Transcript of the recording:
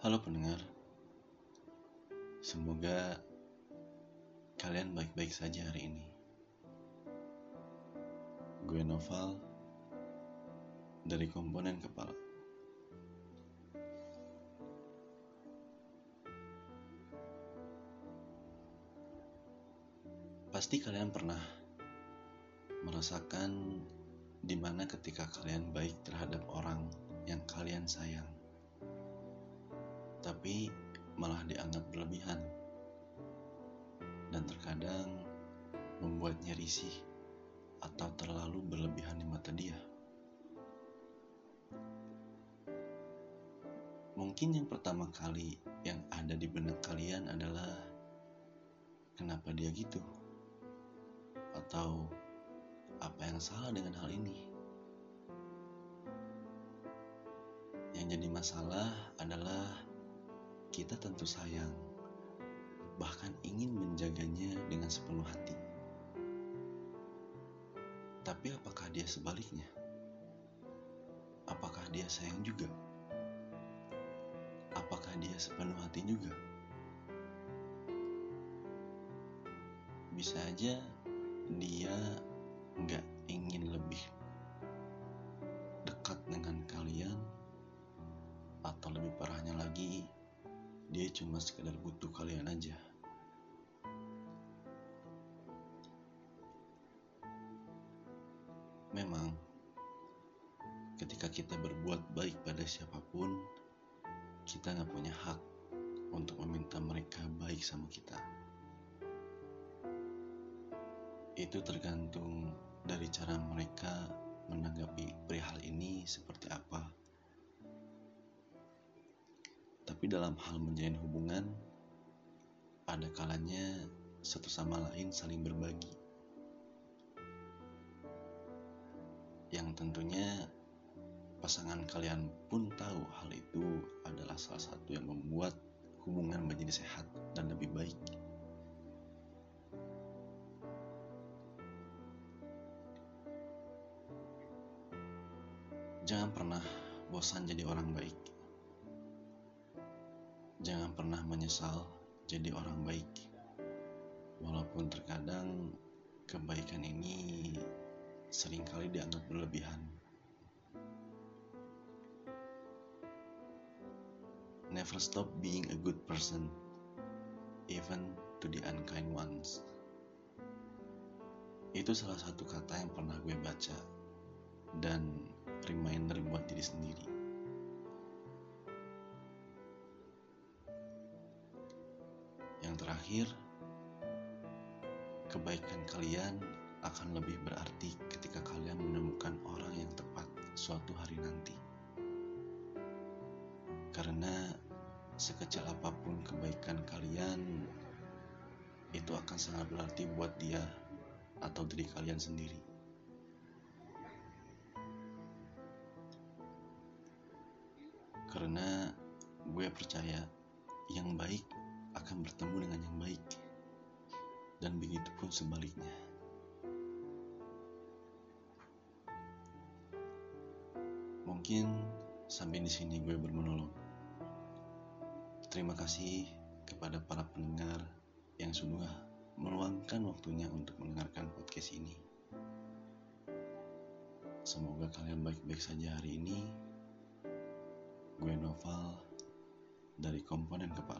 Halo pendengar, semoga kalian baik-baik saja hari ini. Gue Noval dari komponen kepala. Pasti kalian pernah merasakan di mana ketika kalian baik terhadap orang yang kalian sayang, tapi malah dianggap berlebihan dan terkadang membuatnya risih atau terlalu berlebihan di mata dia. Mungkin yang pertama kali yang ada di benak kalian adalah kenapa dia gitu? Atau apa yang salah dengan hal ini? Yang jadi masalah adalah kita tentu sayang, bahkan ingin menjaganya dengan sepenuh hati. Tapi apakah dia sebaliknya? Apakah dia sayang juga? Apakah dia sepenuh hati juga? Bisa aja dia nggak ingin lebih dekat dengan kalian atau dia cuma sekedar butuh kalian aja memang ketika kita berbuat baik pada siapa pun kita nggak punya hak untuk meminta mereka baik sama kita itu tergantung dari cara mereka menanggapi perihal ini seperti apa. Tapi dalam hal menjalin hubungan, ada kalanya satu sama lain saling berbagi. Yang tentunya pasangan kalian pun tahu hal itu adalah salah satu yang membuat hubungan menjadi sehat dan lebih baik. Jangan pernah bosan jadi orang baik. Jangan pernah menyesal jadi orang baik. Walaupun terkadang kebaikan ini sering kali dianggap berlebihan. Never stop being a good person, even to the unkind ones. Itu salah satu kata yang pernah gue baca dan reminder buat diri sendiri. Terakhir, kebaikan kalian akan lebih berarti ketika kalian menemukan orang yang tepat suatu hari nanti. Karena sekecil apa pun kebaikan kalian, itu akan sangat berarti buat dia atau diri kalian sendiri. Karena gue percaya yang baik akan bertemu dengan yang baik. Dan begitu pun sebaliknya. Mungkin sampai di sini gue bermonolog. Terima kasih kepada para pendengar yang sudah meluangkan waktunya untuk mendengarkan podcast ini. Semoga kalian baik-baik saja hari ini. Gue Noval dari komponen kepala.